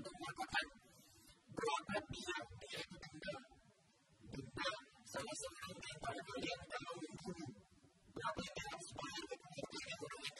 untuk mengatakan berapa dia dia denda denda salah seorang yang pada yang dalam berapa dia harus bayar orang yang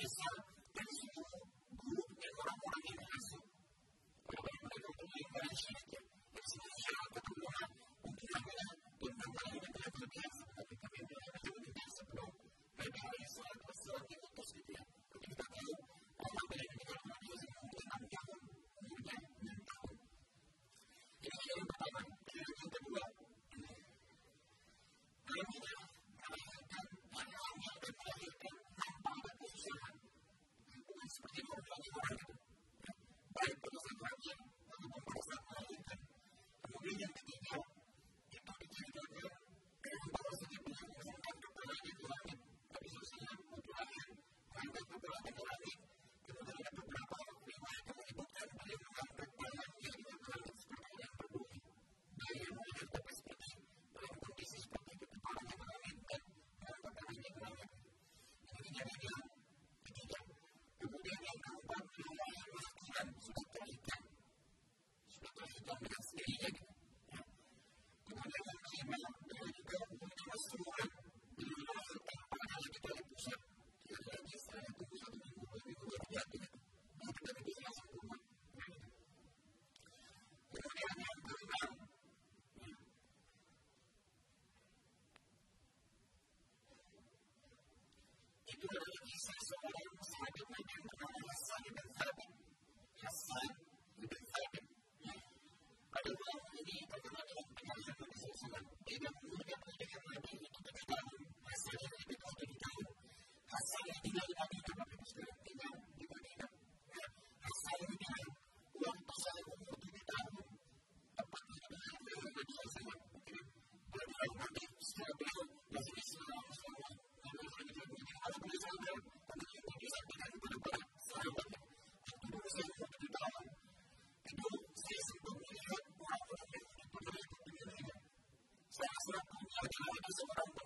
Thank for it. You.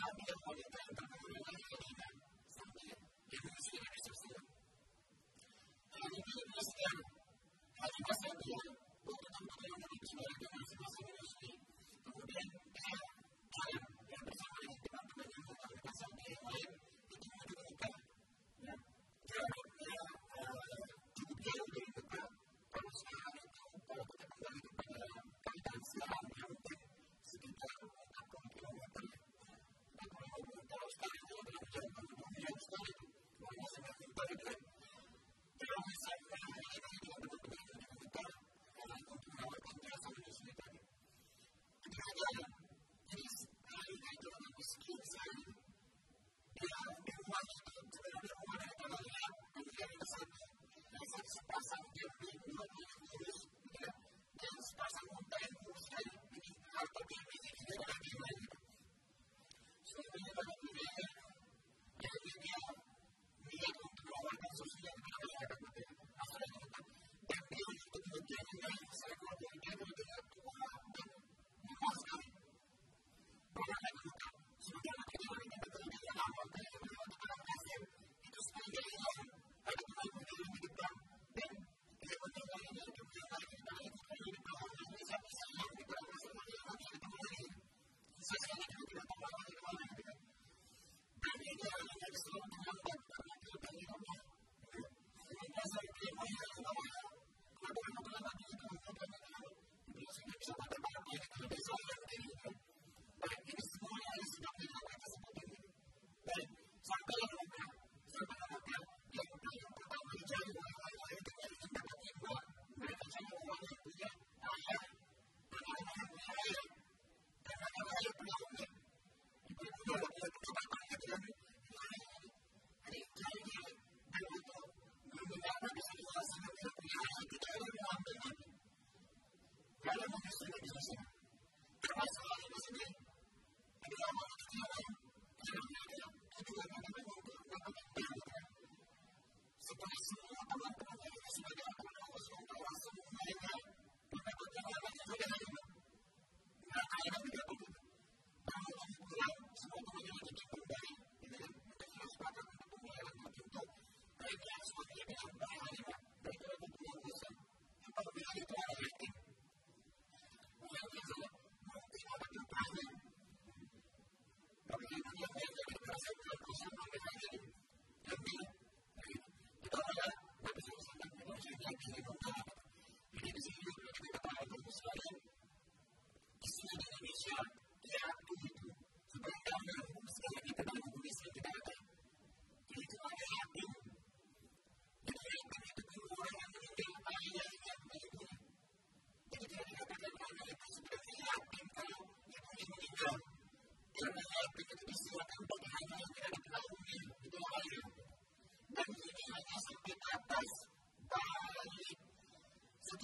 Cambia por el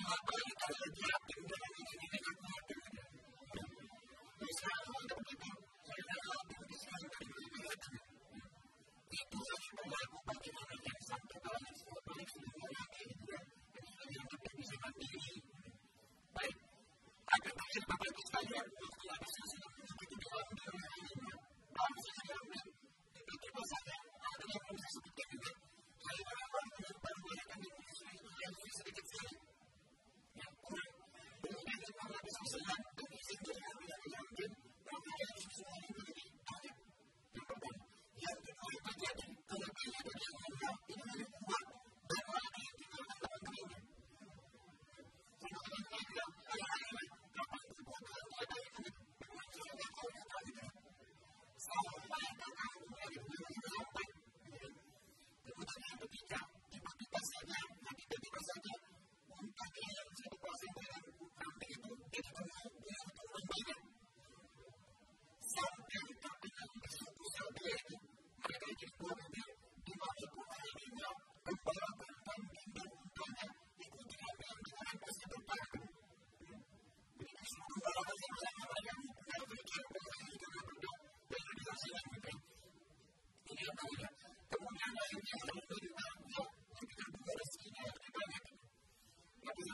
trabalho, cara,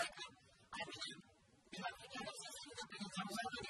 全く、ある意味、今、私たちにとっての存在の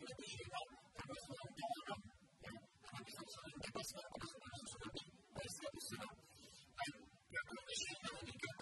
Thank you.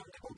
around the corner.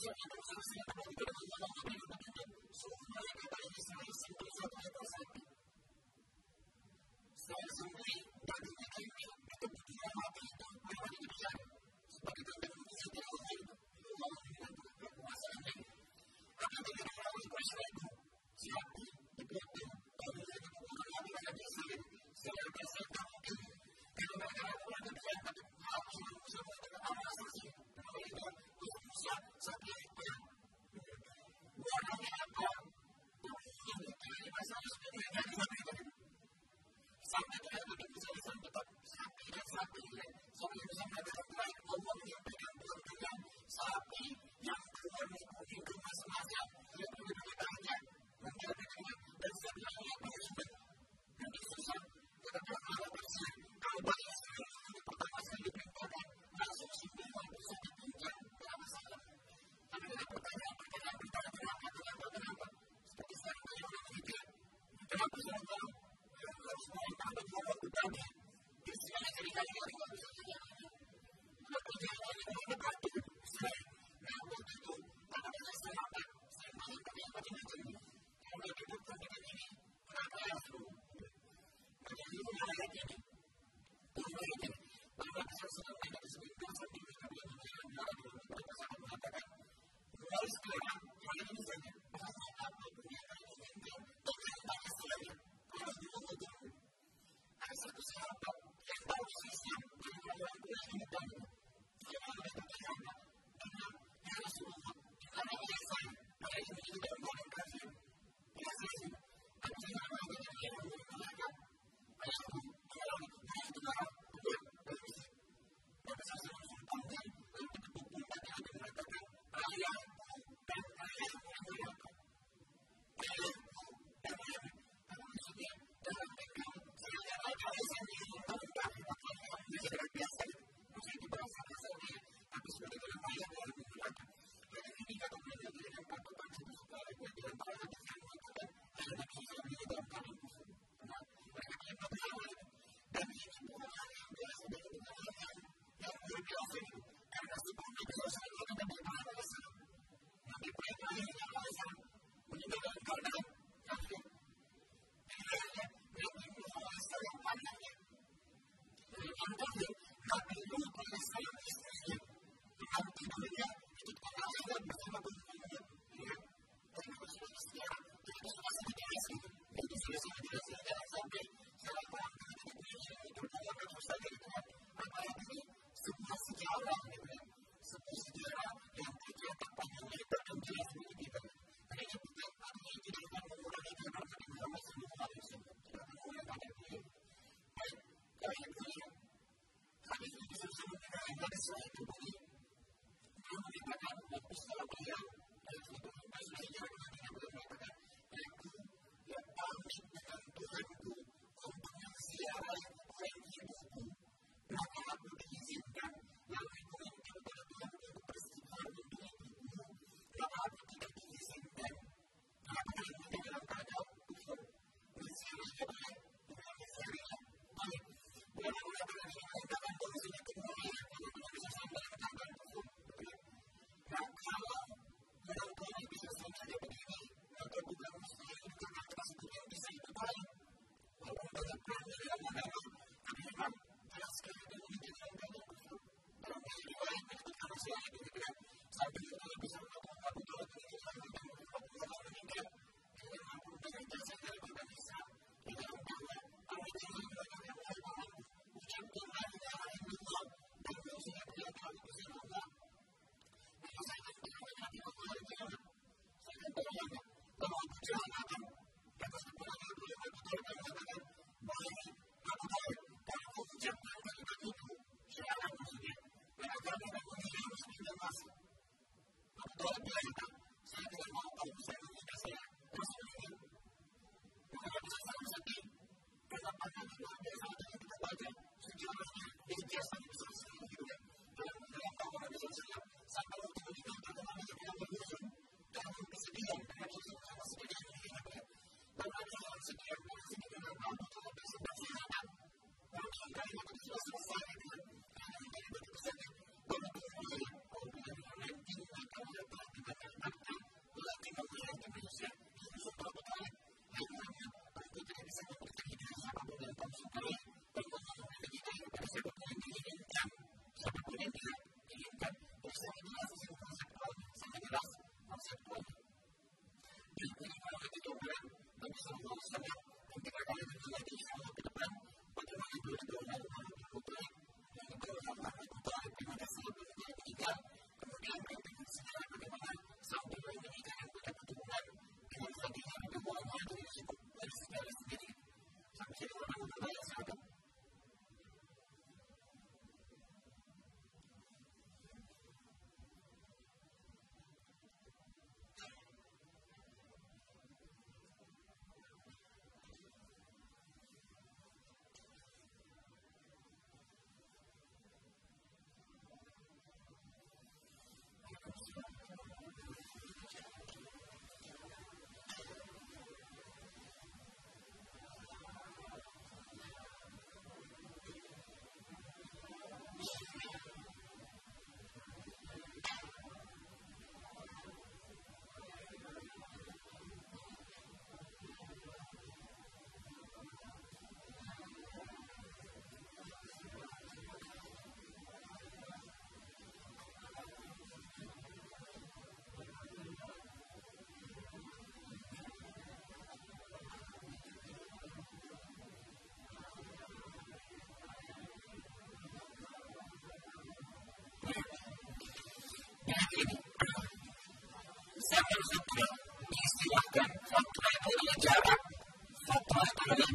すいません。Thank you. dan faktura itu lebih jarak faktura itu lebih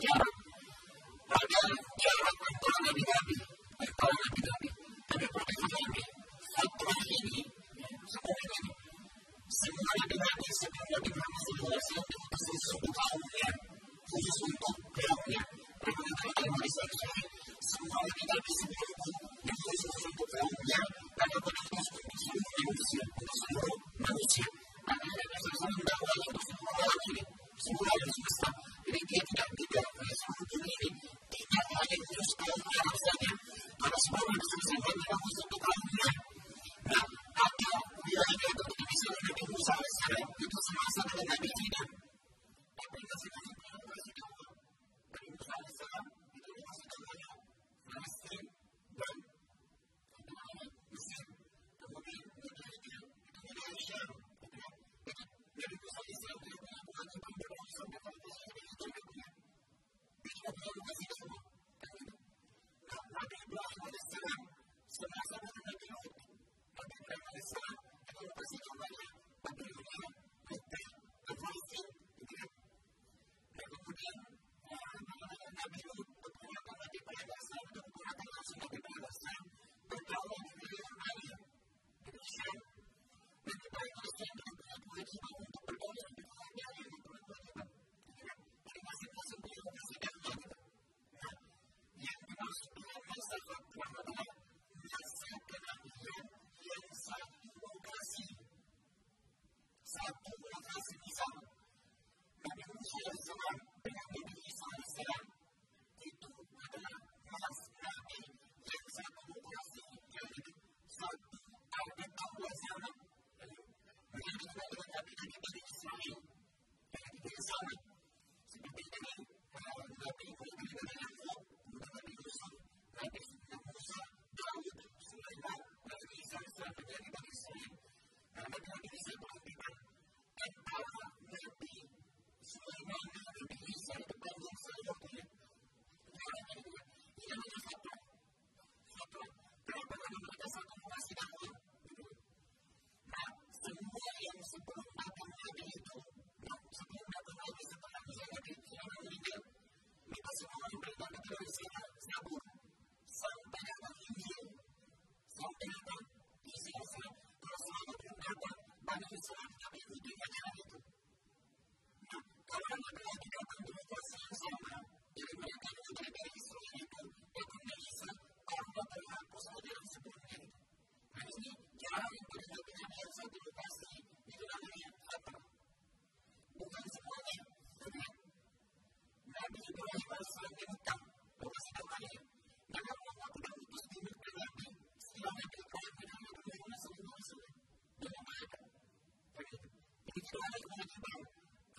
我这个一般，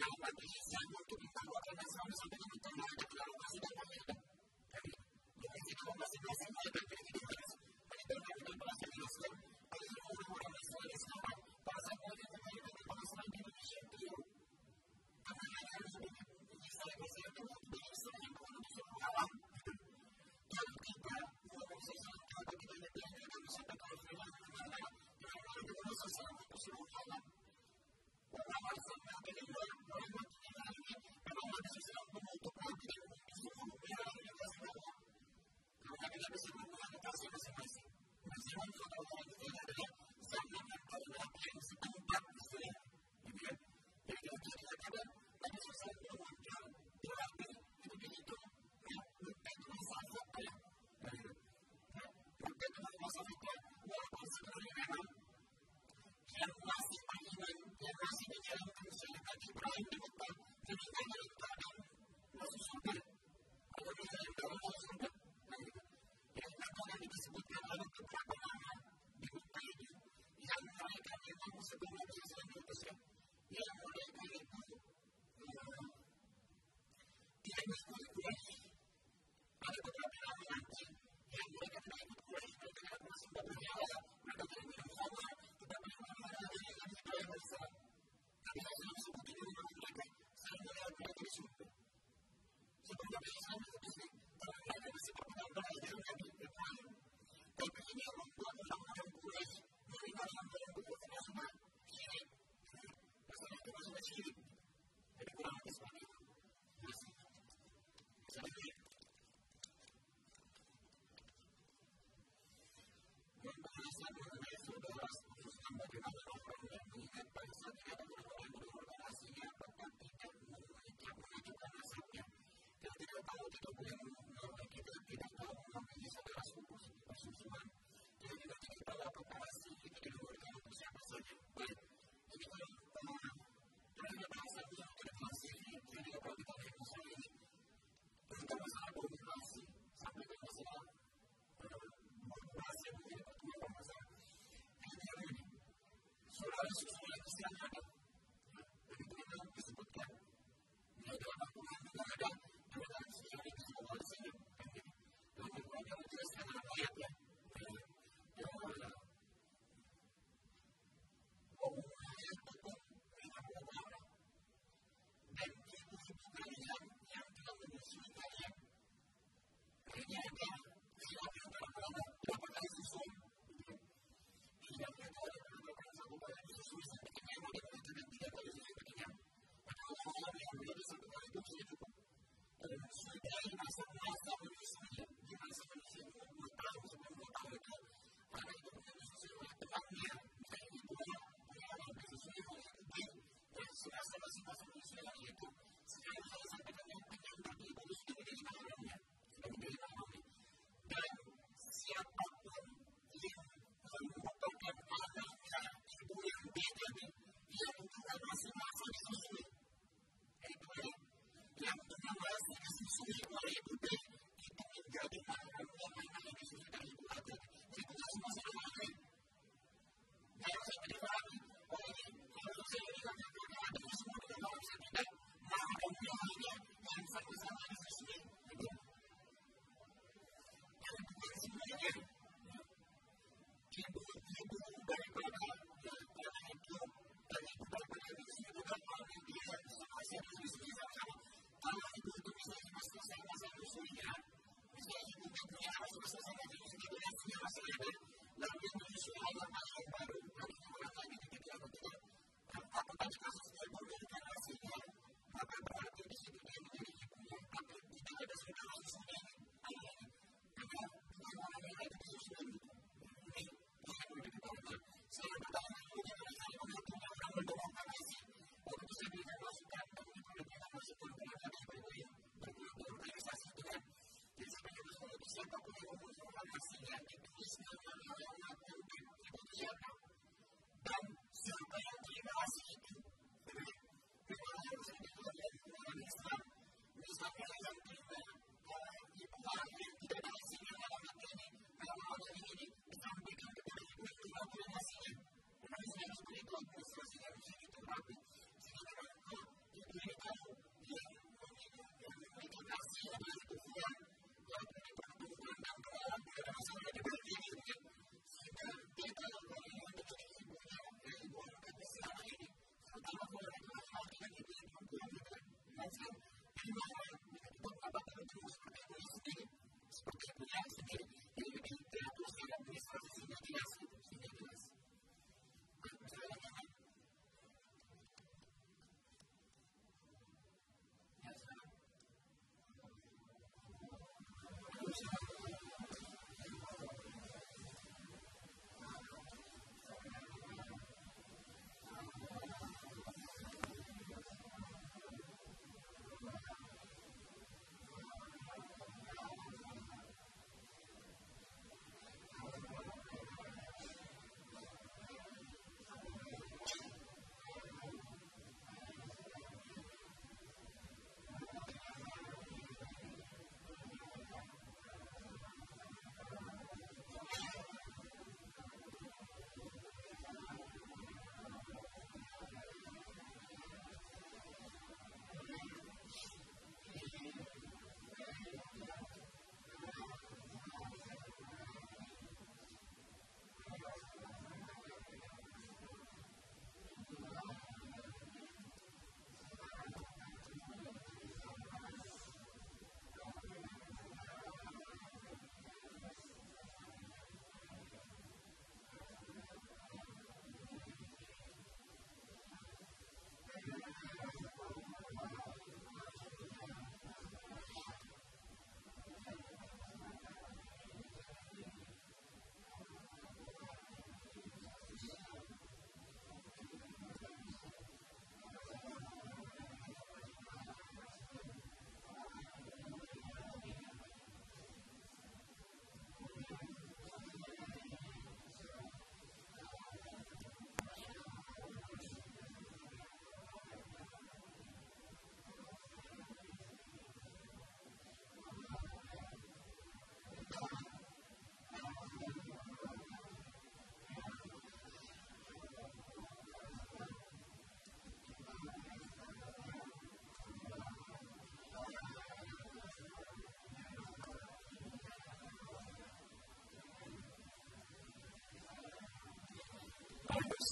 一般在三五天左右，基本上是没问题。Thank you. Jadi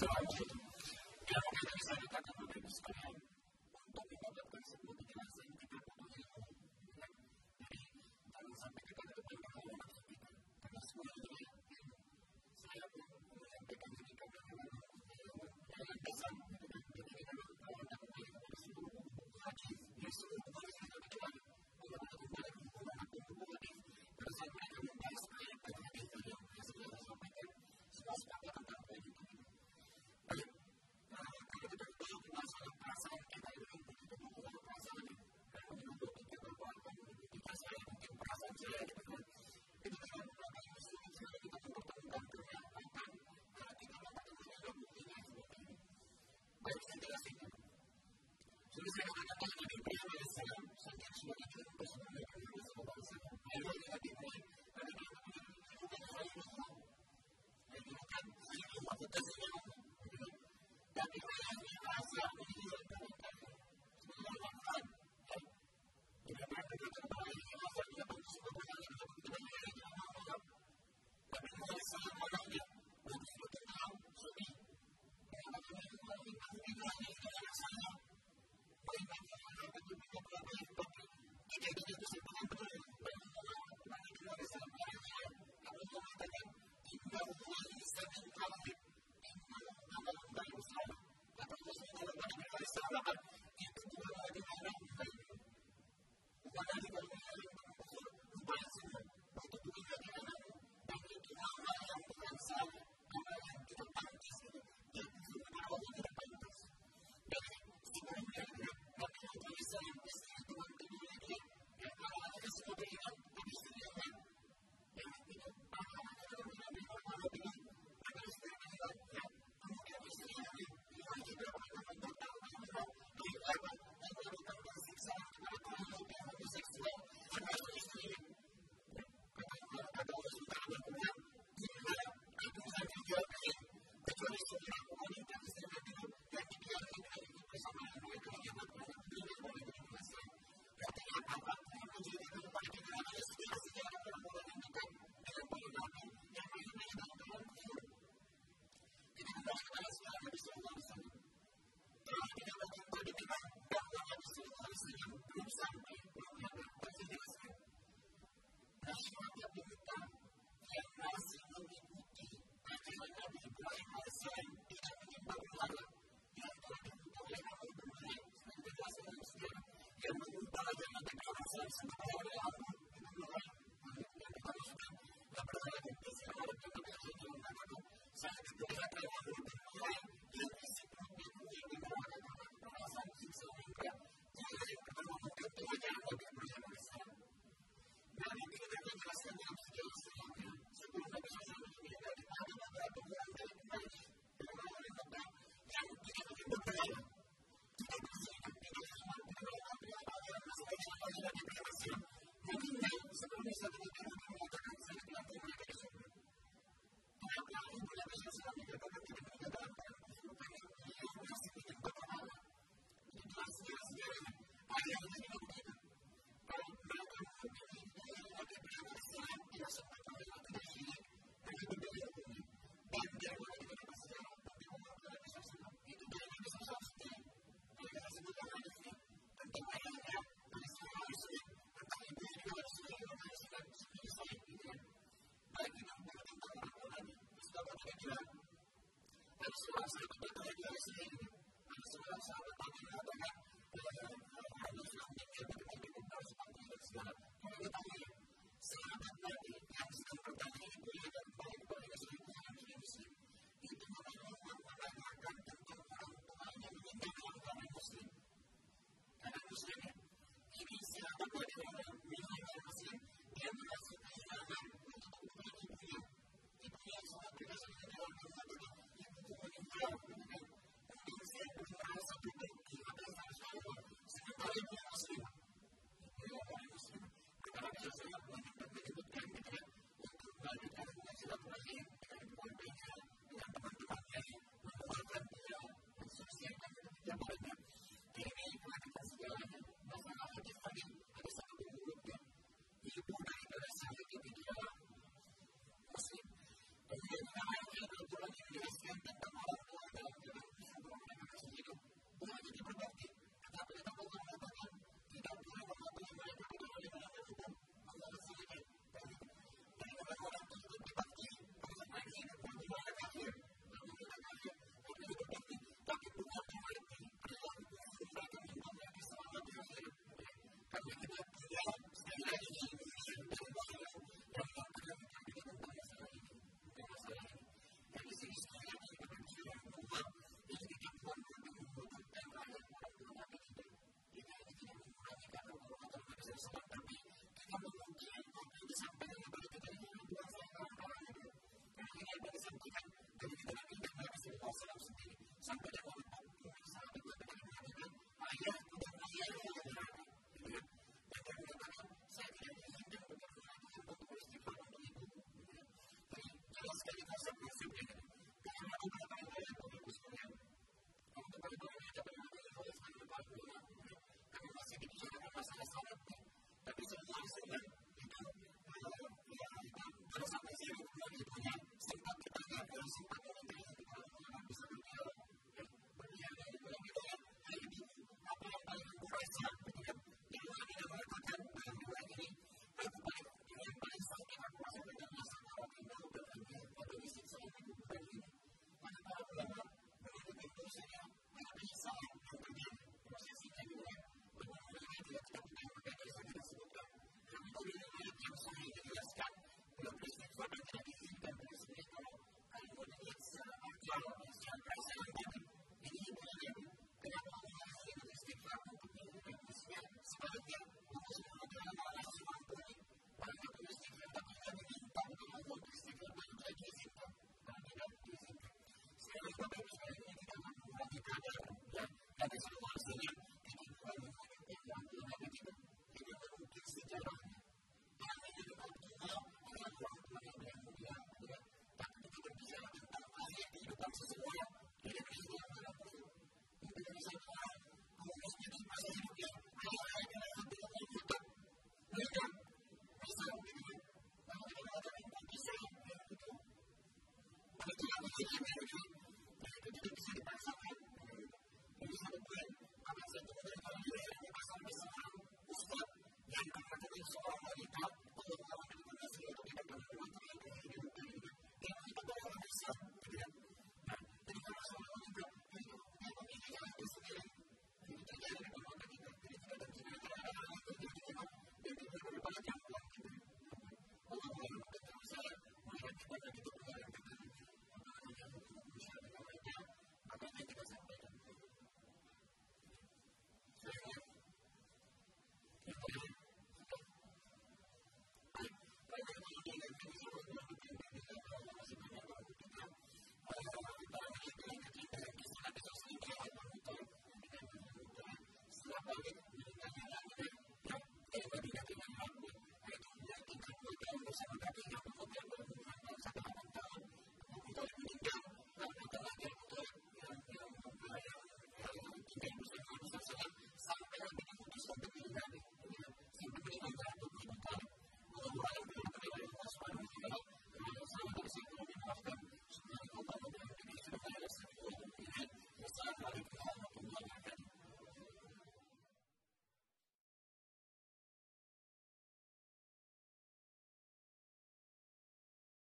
Gracias. Thank you. Surasan, betul juga Muslim. Surasan, betul juga 你今天买的时候，大概就比去年的八三八，我们说的贵，大概在多少多少元？去年的八三八是三万五，现在你看，可能就少到一万。